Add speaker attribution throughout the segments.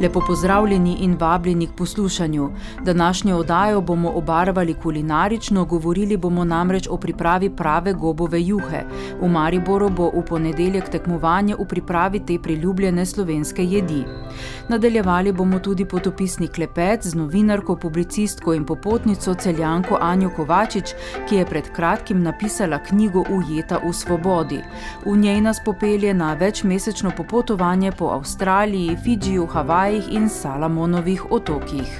Speaker 1: Lepo pozdravljeni in vabljeni k poslušanju. Današnjo oddajo bomo obarvali kulinarično, govorili bomo namreč o pripravi prave gobove juhe. V Mariboru bo v ponedeljek tekmovanje v pripravi te priljubljene slovenske jedi. Nadaljevali bomo tudi potopisni klepet z novinarko, publicistko in popotnico celjanko Anjo Kovačič, ki je pred kratkim napisala knjigo Ujeta v svobodi. V njej nas popelje na večmesečno popotovanje po Avstraliji, Fidžiju, Havaju. Havajih in Salamonovih otokih.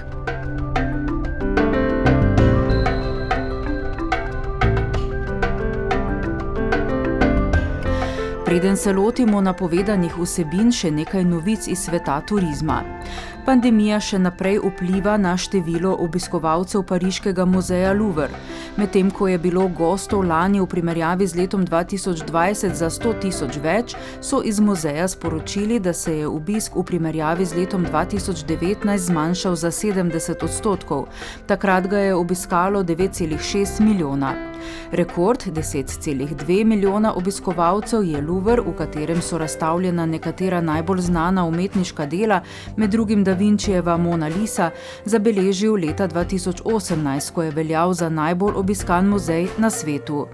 Speaker 1: Preden se lotimo napovedanih vsebin, še nekaj novic iz sveta turizma. Pandemija še naprej vpliva na število obiskovalcev Pariškega muzeja Louvre. Medtem ko je bilo gostov lani v primerjavi z letom 2020 za 100 tisoč več, so iz muzeja sporočili, da se je obisk v primerjavi z letom 2019 zmanjšal za 70 odstotkov. Takrat ga je obiskalo 9,6 milijona. Rekord 10,2 milijona obiskovalcev je Louvre, v katerem so razstavljena nekatera najbolj znana umetniška dela, med drugim Da Vinčijeva Mona Lisa, zabeležil leta 2018, ko je veljal za najbolj obiskan muzej na svetu.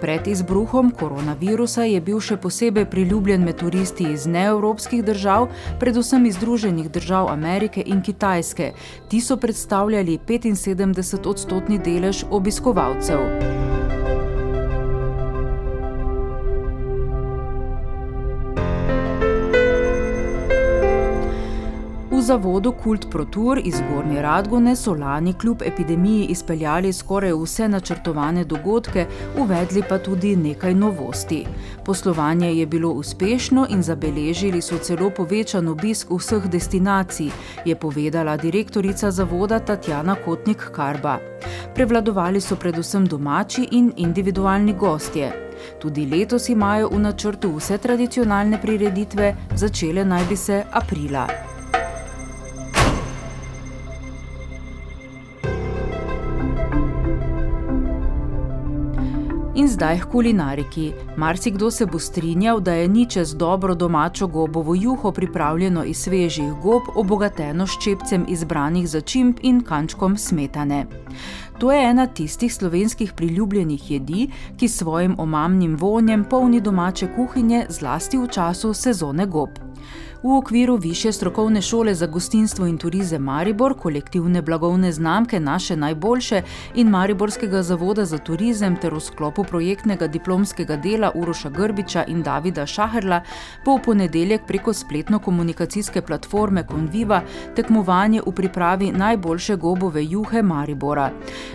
Speaker 1: Pred izbruhom koronavirusa je bil še posebej priljubljen med turisti iz neevropskih držav, predvsem iz Združenih držav Amerike in Kitajske. Ti so predstavljali 75 odstotni delež obiskovalcev. Zavodu Kult Protur iz Gornje Radgone so lani kljub epidemiji izpeljali skoraj vse načrtovane dogodke, uvedli pa tudi nekaj novosti. Poslovanje je bilo uspešno in zabeležili so celo povečan obisk vseh destinacij, je povedala direktorica zavoda Tatjana Kotnik Karba. Prevladovali so predvsem domači in individualni gostje. Tudi letos imajo v načrtu vse tradicionalne prireditve, začele naj bi se aprila. In zdaj k kulinariki. Marsikdo se bo strinjal, da je ni čez dobro domačo gobovo juho pripravljeno iz svežih gob, obogateno s čepcem izbranih začimb in kančkom smetane. To je ena tistih slovenskih priljubljenih jedi, ki s svojim omamnim vonjem polni domače kuhinje, zlasti v času sezone gob. V okviru Više strokovne šole za gostinstvo in turizem Maribor, kolektivne blagovne znamke Naše najboljše in Mariborskega zavoda za turizem ter v sklopu projektnega diplomskega dela Uroša Grbiča in Davida Šaherla bo v ponedeljek preko spletno-komunikacijske platforme Conviva tekmovanje v pripravi najboljše gobove juhe Maribora.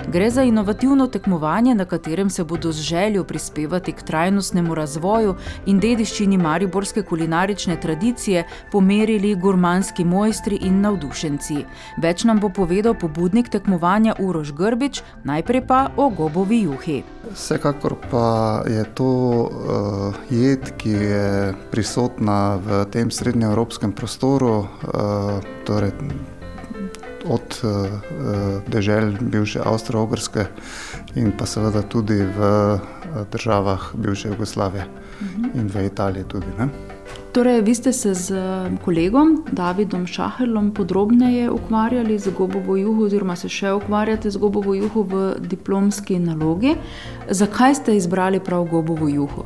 Speaker 1: Gre za inovativno tekmovanje, na katerem se bodo z željo prispevati k trajnostnemu razvoju in dediščini mariborske kulinarične tradicije pomerili gurmanski mojstri in navdušenci. Več nam bo povedal pobudnik tekmovanja Urož Grbič, najprej pa o gobovi juhi.
Speaker 2: Vsekakor pa je to uh, jed, ki je prisotna v tem srednjeevropskem prostoru. Uh, torej Od uh, dežel bivše Avstralske in pa seveda tudi v državah bivše Jugoslavije mhm. in v Italiji tudi. Ne?
Speaker 1: Torej, vi ste se z kolegom Davidom Šahelom podrobneje ukvarjali z gobovo juho, oziroma se še ukvarjate z gobovo juho v diplomski nalogi. Zakaj ste izbrali prav gobovo juho?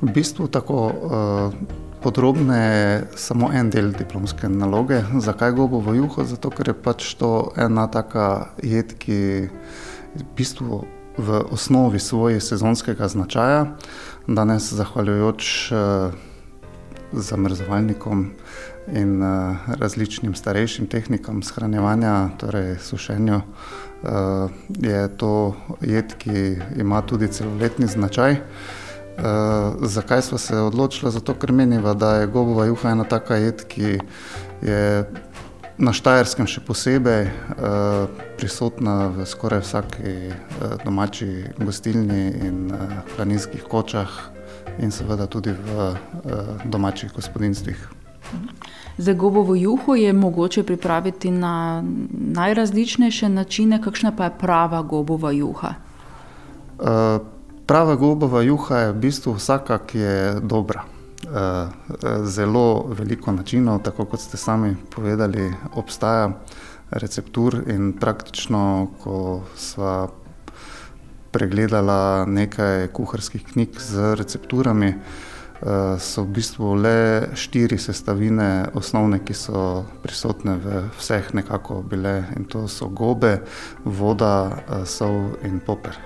Speaker 2: V bistvu tako uh, podrobno je samo en del diplomske naloge. Zakaj gobovo juho? Zato, ker je pač to ena taka jed, ki v bistvu v osnovi svoji sezonskega značaja. Danes, zahvaljujoč uh, zamrzovalnikom in uh, različnim starejšim tehnikam shranjevanja, torej sušenju, uh, je to jed, ki ima tudi celoletni značaj. Uh, zakaj smo se odločili? Zato, ker menimo, da je gobova juha ena taka jed, ki je na Štajerskem še posebej prisotna v skoraj vsaki domači gostilni in planinskih kočah, in seveda tudi v uh, domačih gospodinstvih.
Speaker 1: Za gobovo juho je mogoče pripraviti na najrazličnejše načine, kakšna pa je prava gobova juha.
Speaker 2: Uh, prava gobova juha je v bistvu vsaka, ki je dobra. Eh, zelo veliko načinov, tako kot ste sami povedali, obstaja receptur in praktično, ko sva pregledala nekaj kuharskih knjig z recepturami, eh, so v bistvu le štiri sestavine osnovne, ki so prisotne v vseh nekako bile in to so gobe, voda, eh, sol in poper.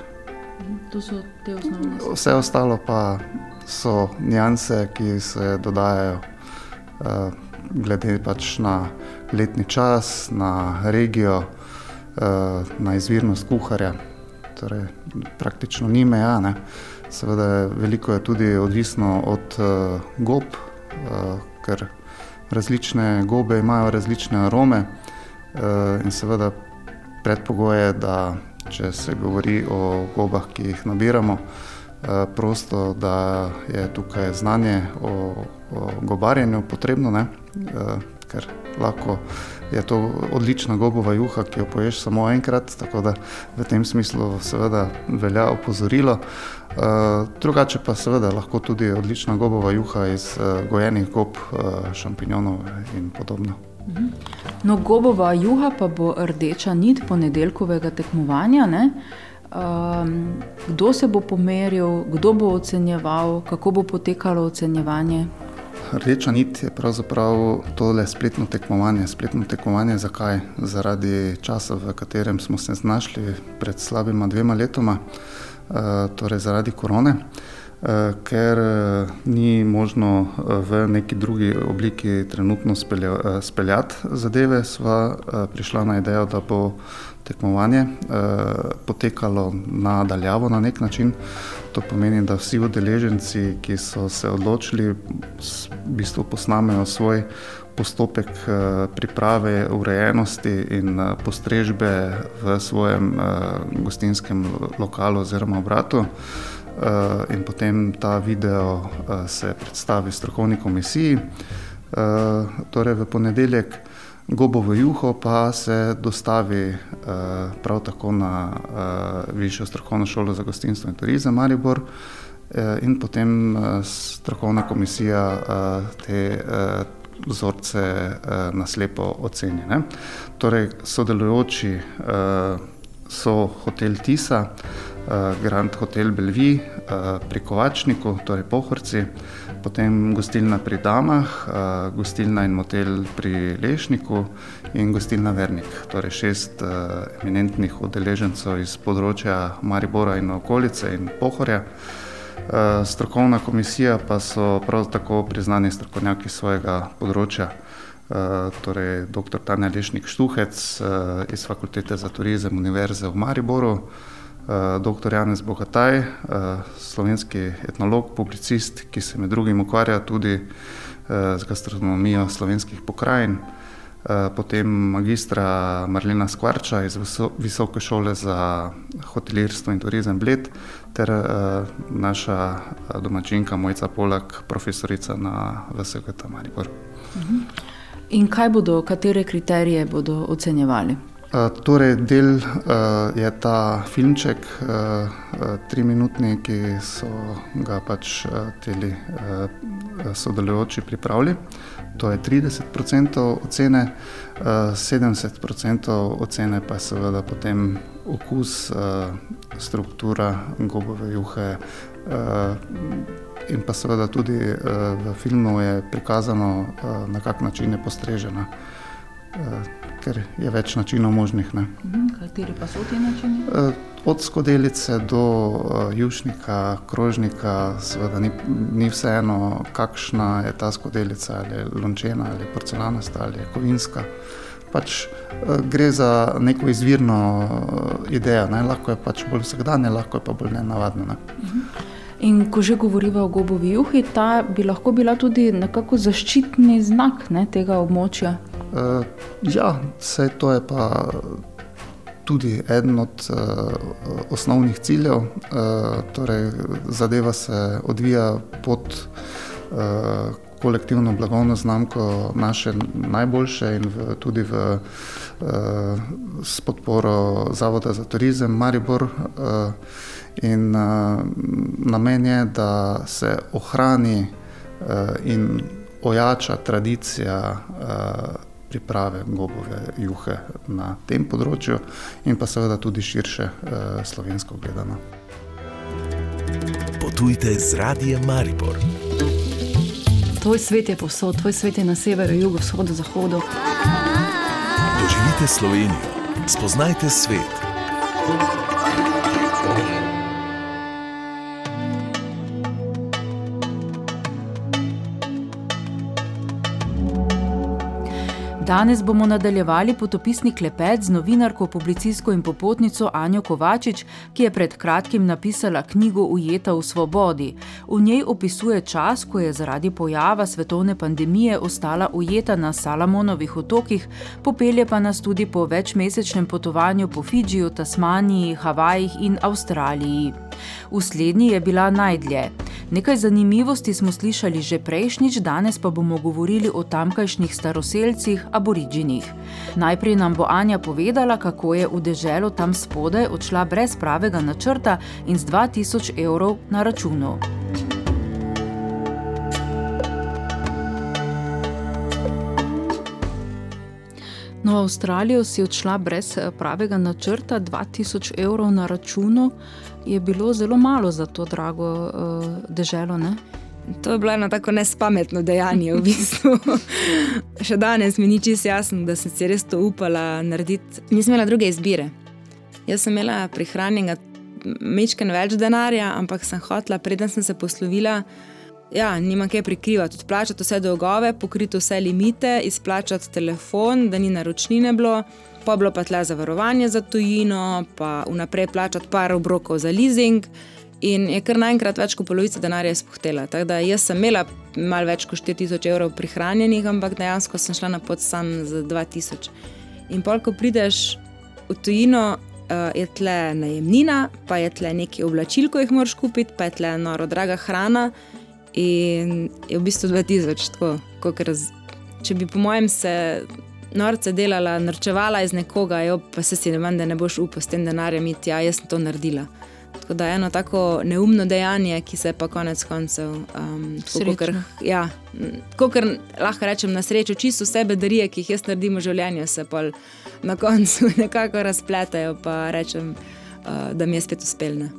Speaker 1: To so te osnovne.
Speaker 2: Vse ostalo pa so nianse, ki se dodajajo uh, glede pač na letni čas, na regijo, na izvirnost kuharja. Torej, praktično ni meja. Ne. Seveda, veliko je tudi odvisno od uh, gob, uh, ker različne gobe imajo različne arome uh, in seveda predpogoj je, da če se govori o gobah, ki jih nabiramo, uh, prosto, da je tukaj znanje o, o gobarjenju potrebno, ne? Eh, ker lahko je to odlična gobova juha, ki jo poješ samo enkrat, tako da v tem smislu seveda velja opozorilo. Eh, drugače pa seveda lahko tudi odlična gobova juha iz gojenih gob, šampinjonov in podobno.
Speaker 1: Mhm. No, gobova juha pa bo rdeča nit ponedeljkovega tekmovanja. Ne? Um, kdo se bo pomeril, kdo bo ocenjeval, kako bo potekalo ocenjevanje?
Speaker 2: Rdeča nit je pravzaprav tole spletno tekmovanje. Spletno tekmovanje zakaj? Zaradi časa, v katerem smo se znašli pred slabima dvema letoma, uh, torej zaradi korone. Uh, ker uh, ni možno v neki drugi obliki trenutno speljati zadeve, sva prišla na idejo, da bo tekmovanje eh, potekalo nadaljavo na nek način. To pomeni, da vsi udeleženci, ki so se odločili, v bistvu posnamejo svoj postopek eh, priprave, urejenosti in eh, postrežbe v svojem eh, gostinskem lokalu oziroma obratu. In potem ta video se predstavi strokovni komisiji. Torej, v ponedeljek Gobovo juho pa se dostavi uh, prav tako na uh, Višjo strokovno šolo za gostinstvo in turizem Maribor uh, in potem strokovna komisija te vzorce uh, naslepo oceni. Ne? Torej, sodelujoči so hotel Tisa, Grand Hotel Belvi pri Kovačniku, torej Pohorci, potem gostilna pri Damah, gostilna in motel pri Lešniku in gostilna Vernik. Torej šest eminentnih udeležencev iz področja Maribora in okolice in Pohorja. Strokovna komisija pa so prav tako priznani strokovnjaki svojega področja. Torej, dr. Tanja Lešnik Štuhec iz Fakultete za turizem Univerze v Mariboru, Eh, dr. Janez Bogataj, eh, slovenski etnolog, publicist, ki se med drugim ukvarja tudi eh, z gastronomijo slovenskih pokrajin, potem magistra Marlena Skvarča iz Visoke šole za hotelirstvo in turizem Bled, ter naša domačinka Mojca Polak, profesorica na VSGT Maribor.
Speaker 1: Mhm. In kaj bodo, katere kriterije bodo ocenjevali?
Speaker 2: Eh, torej, del uh, je ta filmček, uh, triminutni, ki so ga pač uh, teli uh, sodelujoči pripravili. To je 30% ocene, uh, 70% ocene pa je seveda potem okus, uh, struktura gobove juhe. Uh, In pa seveda tudi uh, v filmu je prikazano, uh, na kak način je postrežena. Uh, ker je več načinov možnih. Ne.
Speaker 1: Mhm, kateri pa so ti načini?
Speaker 2: Uh, od skodelice do uh, jušnika, krožnika, seveda ni, ni vseeno, kakšna je ta skodelica, ali je lončena, ali je porcelanasta, ali je kovinska. Pač uh, gre za neko izvirno uh, idejo, ne? lahko je pač bolj vsakdanje, lahko je pa bolj nenavadno. Ne?
Speaker 1: In ko že govorimo o gobovi juhi, ta bi lahko bila tudi nekako zaščitni znak ne, tega območja.
Speaker 2: Uh, ja, vse to je pa tudi eden od uh, osnovnih ciljev. Uh, torej, zadeva se odvija pod uh, kolektivno blagovno znamko naše najboljše in v, tudi v, uh, s podporo Zavoda za turizem Maribor. Uh, in uh, namen je, da se ohrani uh, in ojača tradicija. Uh, priprave gobove juhe na tem področju, in pa seveda tudi širše eh, slovensko gledano.
Speaker 3: Potujte z radijem Maribor.
Speaker 4: Tvoj svet je povsod, tvoj svet je na severu, jugu, vzhodu, zahodu.
Speaker 3: Doživite Slovenijo, spoznajte svet.
Speaker 1: Danes bomo nadaljevali potopisni klepet z novinarko, publicistko in popotnico Anjo Kovačič, ki je pred kratkim napisala knjigo Ujeta v svobodi. V njej opisuje čas, ko je zaradi pojava svetovne pandemije ostala ujeta na Salamonovih otokih, popelje pa nas tudi po večmesečnem potovanju po Fidžiju, Tasmaniji, Havajih in Avstraliji. V slednji je bila najdlje. Nekaj zanimivosti smo slišali že prejšnjič, danes pa bomo govorili o tamkajšnjih staroseljcih, aboriginih. Najprej nam bo Anja povedala, kako je v deželo tam spodaj odšla brez pravega načrta in z 2000 evrov na računu. No, v Avstralijo si odšla brez pravega načrta, 2000 evrov na računu je bilo zelo malo za to drago uh, deželo. Ne?
Speaker 5: To je bilo eno tako nespametno dejanje, v bistvu. Še danes mi ni čisto jasno, da sem si res to upala narediti. Nisem imela druge izbire. Jaz sem imela prihranjenega mečken več denarja, ampak sem hotla, preden sem se poslovila, ja, nima kaj prikrivati. Odplačati vse dolgove, pokriti vse limite, izplačati telefon, da ni naročnine bilo pa bilo pa tle zavarovanje za tujino, pa vnaprej plačati par obrokov za leasing. In je kar naenkrat več kot polovica denarja izpuhtela. Tako da jaz sem imela malo več kot 4000 evrov prihranjenih, ampak dejansko sem šla na pot sam za 2000. In pol, ko prideš v tujino, uh, je tle najemnina, pa je tle neki oblačil, ko jih moraš kupiti, pa je tle noro draga hrana. In je v bistvu 2000, tako, raz, če bi po mojem se norce delala, norčevala iz nekoga, jo, pa se si ne vem, da ne boš upal s tem denarjem iti, ja, jaz sem to naredila. Tako da je eno tako neumno dejanje, ki se pa konec koncev, um, kot ja, lahko rečem, na srečo, čisto vse bedarije, ki jih jaz naredim v življenju, se pa na koncu nekako razpletajo, pa rečem, uh, da mi je spet uspelne.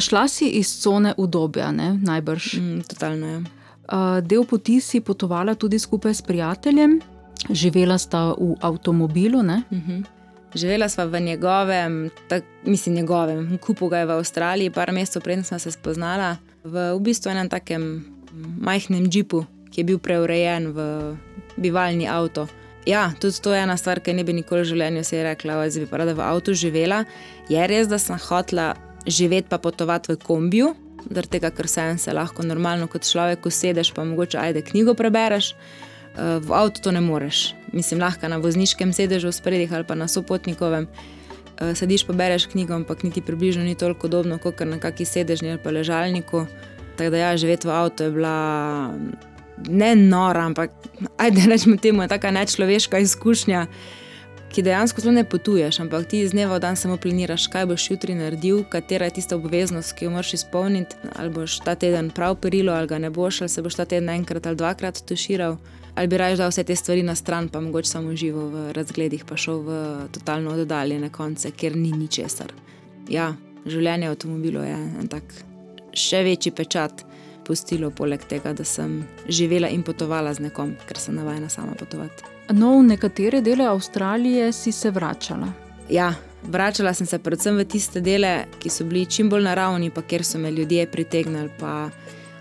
Speaker 1: Šla si iz cone udobja, ne? najbrž.
Speaker 5: Mm, totalno je.
Speaker 1: Uh, del poti si potovala tudi skupaj s prijateljem, živela sta v avtomobilu. Uh
Speaker 5: mhm. -huh. Živela sva v njegovem, tak, mislim, njegovem, kupu ga je v Avstraliji, par mesecev prej smo se spoznala, v, v bistvu enem takem majhnem džipu, ki je bil preurejen v bivalni avto. Ja, tudi to je ena stvar, ki ne bi nikoli v življenju si rekla, da bi rada v avtu živela. Je res, da sem hotla živeti pa potovati v kombiju, zaradi tega, ker se lahko normalno kot človek usedeš, pa mogoče ajde knjigo prebereš v avtu to ne moreš. Mislim, lahko na vozniškem sedežu, spredje ali pa na sopotnikovem. Eh, sediš pa bereš knjigo, ampak niti približno ni toliko podobno kot na kaki sedežni ali pa ležalniku. Tako da ja, živeti v avtu je bila ne nora, ampak ajde rečemo temu, je taka nečloveška izkušnja ki dejansko zelo ne potuješ, ampak ti iz dneva v dan samo planiraš, kaj boš jutri naredil, katera je tista obveznost, ki jo moraš izpolniti. Ali boš ta teden prav perilo, ali ga ne boš, ali se boš ta teden enkrat ali dvakrat tuširal, ali bi raje dal vse te stvari na stran, pa mogoče samo živo v razgledih, pa šel v totalno oddaljene konce, ker ni ničesar. Ja, življenje v avtomobilu je en tak še večji pečat. Pustilo, poleg tega, da sem živela in potovala z nekom, ker sem navajena sama potovati.
Speaker 1: No, v nekatere dele Avstralije si se vračala.
Speaker 5: Ja, vračala sem se predvsem v tiste dele, ki so bili čim bolj naravni, pa kjer so me ljudje pritegnili, pa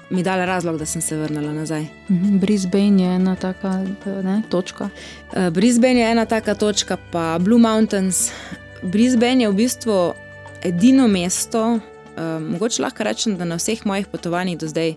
Speaker 5: mi dali razlog, da sem se vrnila nazaj.
Speaker 1: Mhm, Brisbane je ena taka ne, točka.
Speaker 5: Uh, Brisbane je ena taka točka, pa Blue Mountains. Brisbane je v bistvu edino mesto, uh, mogoče lahko rečem, da na vseh mojih potovanjih do zdaj,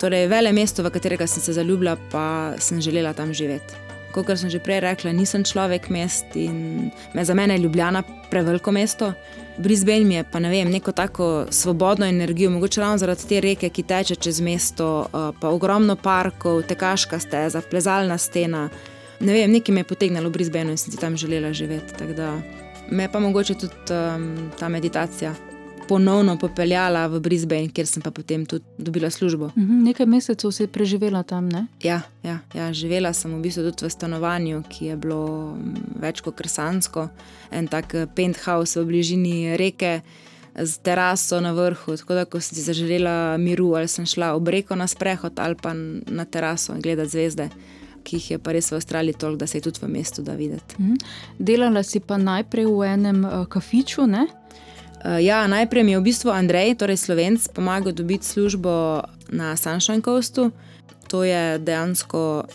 Speaker 5: torej vele mesto, v katerega sem se zaljubila, pa sem želela tam živeti. Kot sem že prej rekla, nisem človek mest in me za mene je Ljubljana preveliko mesto. Brisbane mi je pa ne vem, neko tako svobodno energijo, mogoče ravno zaradi te reke, ki teče čez mesto, pa ogromno parkov, tekaška steza, plezalna stena. Ne vem, nekaj me je potegnilo v Brisbane in sem si tam želela živeti. Tako da me pa mogoče tudi um, ta meditacija ponovno popeljala v Brisbane, kjer sem pa potem tudi dobila službo.
Speaker 1: Mhm, nekaj mesecev si preživela tam, ne?
Speaker 5: Ja, ja, ja, živela sem v bistvu tudi v stanovanju, ki je bilo več kot krsansko, en tak penthouse v bližini reke. Z teraso na vrhu, tako da ko sem si zaželela miru, ali sem šla ob reko na sprehod ali pa na teraso in gledati zvezde, ki jih je pa res v Avstraliji toliko, da se je tudi v mestu da videti.
Speaker 1: Mhm. Delala si pa najprej v enem uh, kafiču, ne?
Speaker 5: Uh, ja, najprej mi je v bistvu Andrej, torej slovenc, pomagal dobiti službo na Sunshine Coastu. To je dejansko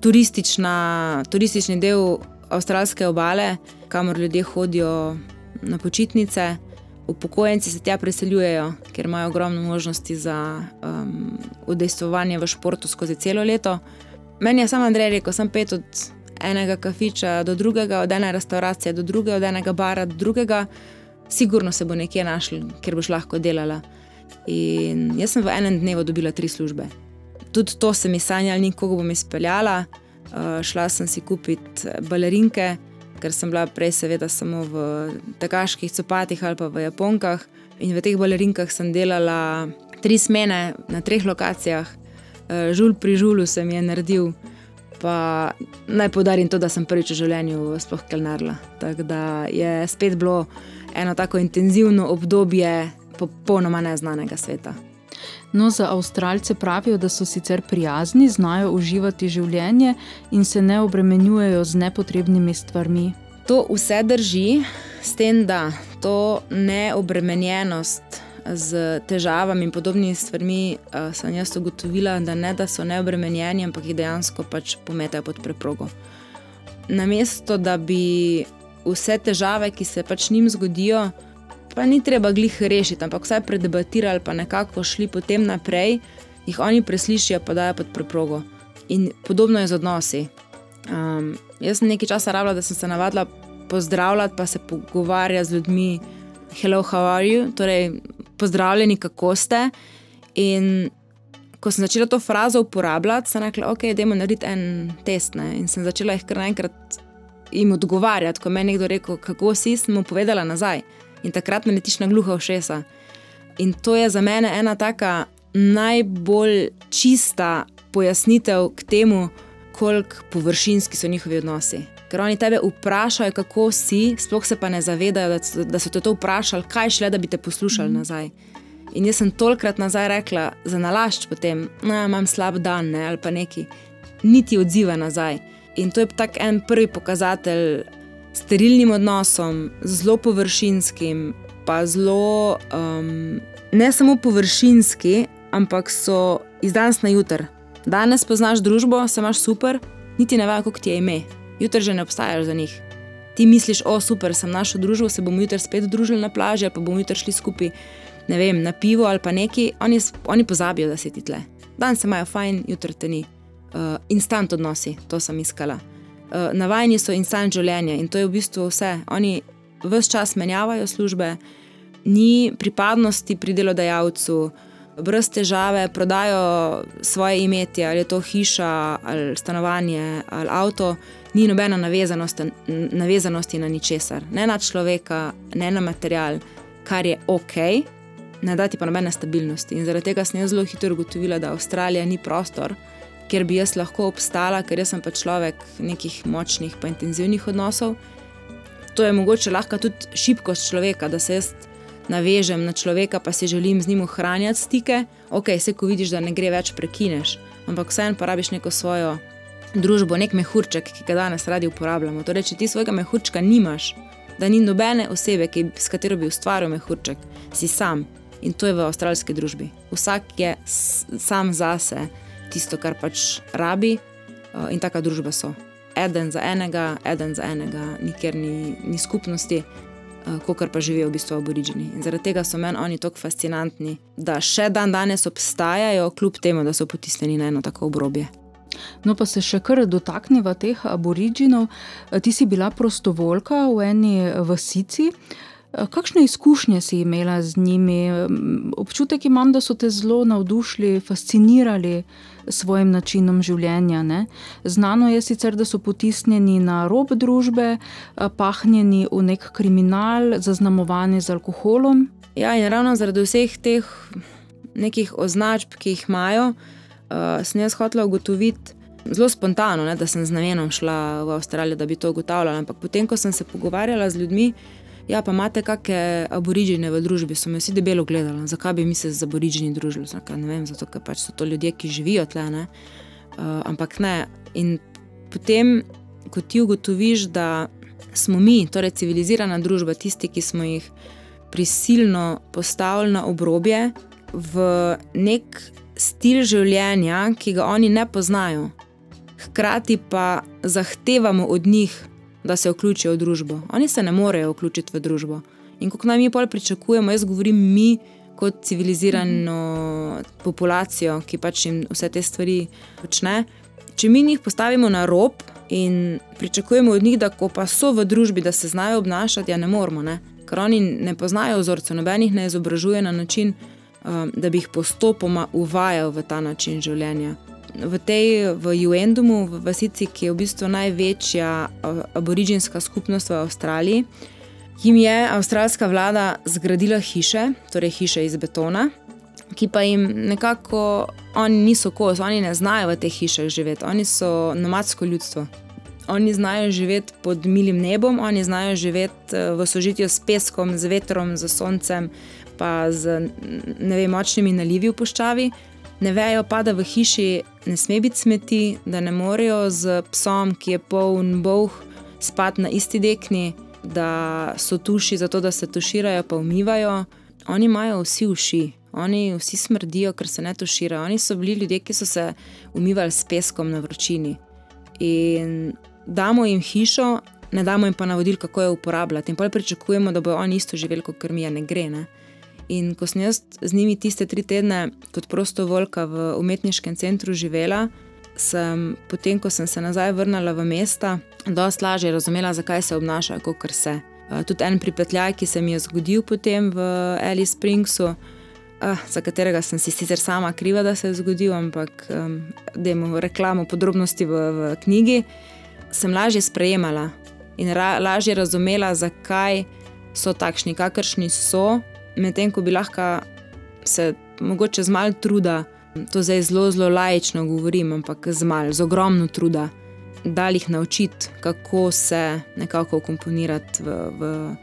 Speaker 5: turistična, turistični del avstralske obale, kamor ljudje hodijo na počitnice. Upokojenci se tja preseljujejo, ker imajo ogromno možnosti za um, udejstvovanje v športu skozi celo leto. Meni je samo Andrej rekel, sem pet od enega kafiča do drugega, od ene restauracije do druge, od enega bara do drugega, sigurno se bo nekje našel, kjer boš lahko delala. In jaz sem v enem dnevu dobila tri službe. Tudi to se mi sanjalo, nikogo bom izpeljala. Uh, šla sem si kupiti balerinke, ker sem bila prej, seveda, samo v takaških copatih ali pa v japonkah. In v teh balerinkah sem delala tri smene na treh lokacijah, uh, žul pri žulu sem je naredil. Pa naj podarim to, da sem prvič v življenju sploh kelnarila. Tako da je spet bilo eno tako intenzivno obdobje popolnoma neznanega sveta.
Speaker 1: No, za Avstralce pravijo, da so sicer prijazni, znajo uživati življenje in se ne obremenjujejo z nepotrebnimi stvarmi.
Speaker 5: To vse drži, s tem, da to neobremenjenost z težavami in podobnimi stvarmi uh, sem jaz ugotovila, da ne da so neobremenjeni, ampak jih dejansko pač pometajo pod preprogo. Namesto da bi vse težave, ki se pač njim zgodijo, pa ni treba glih rešiti, ampak vsaj predebatirali, pa nekako šli potem naprej, jih oni preslišijo, pa dajo pod preprogo. In podobno je z odnosi. Um, jaz sem nekaj časa rabila, da sem se navadila pozdravljati, pa se pogovarjati z ljudmi. Hello, how are you? Torej, pozdravljeni, kako ste. In ko sem začela to frazo uporabljati, sem rekla, ok, idemo narediti en test. Ne? In sem začela jih kar naenkrat jim odgovarjati. Ko me je nekdo rekel, kako si, sem mu povedala nazaj. In takrat me letiš na gluha všesa. In to je za mene ena taka najbolj čista pojasnitev k temu, koliko površinski so njihovi odnosi. Ker oni tebe vprašajo, kako si, sploh se pa ne zavedajo, da so, da so te to vprašali, kaj šele, da bi te poslušali nazaj. In jaz sem tolkrat nazaj rekla, za nalašč potem, da imam slab dan ne, ali pa neki, niti odziva nazaj. In to je tak en prvi pokazatelj sterilnim odnosom, zelo površinskim, pa zelo um, ne samo površinski, ampak so iz danes na jutr. Danes poznaš družbo, se imaš super, niti ne veš, kako ti je ime. Jutri že ne obstajaš za njih. Ti misliš, o super, sem našel družbo, se bomo jutri spet družili na plaži, pa bomo jutri šli skupaj vem, na pivo ali pa neki. Oni, oni pozabijo, da si ti tle. Danes se imajo fajn, jutri te ni. Uh, instant odnosi, to sem iskala. Uh, navajeni so instant življenja in to je v bistvu vse. Oni vse čas menjavajo službe, ni pripadnosti pri delodajalcu, brez težave prodajo svoje imetje, ali je to hiša, ali stanovanje, ali avto, ni nobena navezanost, navezanosti na ničesar, ne na človeka, ne na material, kar je ok, ne da ti pa nobene stabilnosti. In zaradi tega sem zelo hitro ugotovila, da Avstralija ni prostor, kjer bi jaz lahko obstala, ker jaz sem pa človek nekih močnih, pa intenzivnih odnosov. To je mogoče lahko tudi šibkost človeka, da se jaz navežem na človeka, pa si želim z njim ohranjati stike. Ok, se ko vidiš, da ne gre več, prekineš, ampak vseeno porabiš neko svojo družbo, nek mehurček, ki ga danes radi uporabljamo. Torej, če ti svojega mehurčka nimaš, da ni nobene osebe, ki, s katero bi ustvaril mehurček, si sam. In to je v avstralski družbi. Vsak je sam zase tisto, kar pač rabi, uh, in taka družba so. Eden za enega, eden za enega, nikjer ni, ni skupnosti, uh, kot pa živijo v bistvu aboriženi. In zaradi tega so meni oni tako fascinantni, da še dan danes obstajajo, kljub temu, da so potisnjeni na eno tako obrobje.
Speaker 1: No, pa se še kar dotakniva teh aboriginov. Ti si bila prostovoljka v eni vasici. Kakšne izkušnje si imela z njimi? Občutek imam, da so te zelo navdušili, fascinirali s svojim načinom življenja. Ne? Znano je sicer, da so potisnjeni na rob družbe, pahnjeni v nek kriminal, zaznamovani z alkoholom.
Speaker 5: Ja, in ravno zaradi vseh teh nekih označb, ki jih imajo uh, sem jaz hotela ugotoviti, zelo spontano, ne, da sem z namenom šla v Avstralijo, da bi to ugotavljala. Ampak potem, ko sem se pogovarjala z ljudmi, ja, pa imate kakšne aborižene v družbi, so me vsi debelo gledali, zakaj bi mi se z aboriženi družili. Zakaj, ne vem, zato ker pač so to ljudje, ki živijo tle. Ne. Uh, ampak ne. In potem, ko ti ugotoviš, da smo mi, torej civilizirana družba, tisti, ki smo jih prisilno postavili na obrobje v nek stil življenja, ki ga oni ne poznajo, hkrati pa zahtevamo od njih, da se vključijo v družbo. Oni se ne morejo vključiti v družbo. In kot naj mi pol pričakujemo, jaz govorim mi. Kot civilizirano populacijo, ki pač jim vse te stvari počne. Če mi jih postavimo na rob in pričakujemo od njih, da ko pa so v družbi, da se znajo obnašati, ja ne moramo, ne? ker oni ne poznajo vzorcev, nobenih ne izobražuje na način, da bi jih postopoma uvajal v ta način življenja. V tej v Juendumu, v vasici, ki je v bistvu največja aboriginska skupnost v Avstraliji, jim je avstralska vlada zgradila hiše, torej hiše iz betona, ki pa jim nekako oni niso kos, oni ne znajo v teh hišah živeti, oni so nomadsko ljudstvo. Oni znajo živeti pod milim nebom, oni znajo živeti eh, v sožitju s peskom, z vetrom, z soncem, pa z vem, močnimi nalivi v puščavi. Ne vejo pa, da v hiši ne sme biti smeti, da ne morejo z psom, ki je poln boh, spati na isti dekni, da so tuši zato, da se tuširajo, pa umivajo. Oni imajo vsi uši, oni vsi smrdijo, ker se ne tuširajo. Oni so bili ljudje, ki so se umivali s peskom na vročini. In damo jim hišo, ne damo jim pa navodil, kako jo uporabljati. In pa pričakujemo, da bodo oni isto živeli, kot mi je ne gre. Ne? In ko sem jaz z njimi tiste tri tedne kot prostovoljka v umetniškem centru živela, sem potem, ko sem se nazaj vrnila v mesta, dosta lažje razumela, zakaj se obnašajo, kot se. Tudi en pripetljaj, ki se mi je zgodil potem v Alice Springsu, uh, za katerega sem si sicer sama kriva, da se je zgodil, ampak um, da imamo reklamo podrobnosti v, v knjigi, sem lažje sprejemala in ra, lažje razumela, zakaj so takšni, kakršni so medtem ko bi lahko se mogoče z malo truda, to zdaj zelo, zelo lajično govorim, ampak z malo, z ogromno truda, da jih naučiti, kako se nekako komponirati v, v,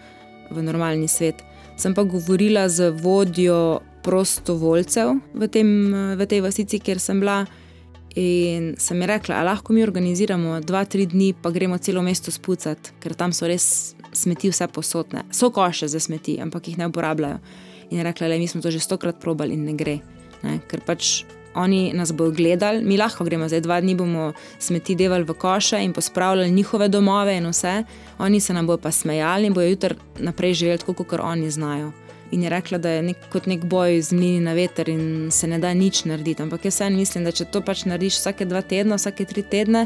Speaker 5: v normalni svet. Sem pa govorila z vodjo prostovoljcev v, tem, v tej vasici, kjer sem bila. In sem ji rekla, da lahko mi organiziramo dva, tri dni, pa gremo celo mesto spucati, ker tam so res smeti vse posodne. So koše za smeti, ampak jih ne uporabljajo. In je rekla, da mi smo to že stokrat probali in ne gre. Ne? Ker pač oni nas bodo gledali, mi lahko gremo zdaj dva dni, bomo smeti devali v koše in pospravljali njihove domove in vse, oni se nam bodo pa smejali in bodo jutri naprej živeli tako, kot oni znajo. In je rekla, da je nek, kot nek boj z mlini na veter in se ne da nič narediti. Ampak jaz vseeno mislim, da če to pač narediš vsake dva tedna, vsake tri tedne,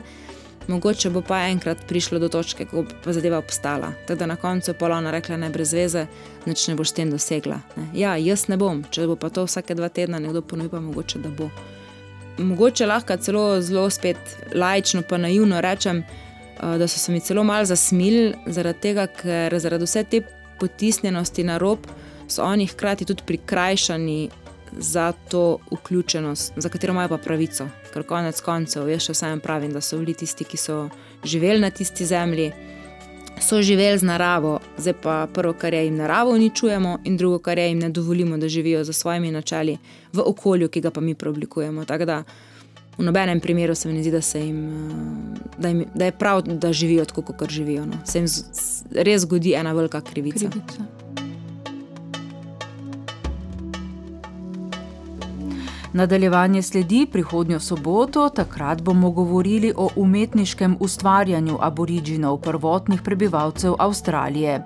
Speaker 5: mogoče bo pa enkrat prišlo do točke, ko bo zadeva obstala. Tako da na koncu je polovna rekla, ne brez veze, nič ne boš tem dosegla. Ne. Ja, jaz ne bom, če bo pa to vsake dva tedna nekdo ponovil, pa mogoče da bo. Mogoče lahko celo zelo spet lajično, pa naivno rečem, eh, da so se mi celo malo zasmili, zaradi tega, ker zaradi vse te potisnjenosti na rob so oni hkrati tudi prikrajšani za to vključenost, za katero imajo pa pravico. Ker konec koncev, jaz še vsem pravim, da so bili tisti, ki so živeli na tisti zemlji, so živeli z naravo, zdaj pa prvo, kar je jim naravo uničujemo, in drugo, kar je jim ne dovolimo, da živijo za svojimi načeli v okolju, ki ga pa mi preoblikujemo. Tako da v nobenem primeru se mi ne zdi, da, jim, eh, da, jim, da je prav, da živijo tako, kot živijo. No. Se jim res zgodi ena velika krivica.
Speaker 4: Krivica.
Speaker 1: Nadaljevanje sledi prihodnjo soboto, takrat bomo govorili o umetniškem ustvarjanju aboriginov, prvotnih prebivalcev Avstralije.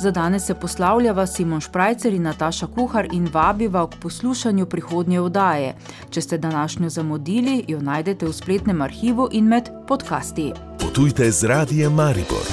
Speaker 1: Za danes se poslavljava Simon Šprajcer in Nataša Kuhar in vabiva k poslušanju prihodnje oddaje. Če ste današnjo zamudili, jo najdete v spletnem arhivu in med podcasti.
Speaker 3: Potujte z radijem Maribor.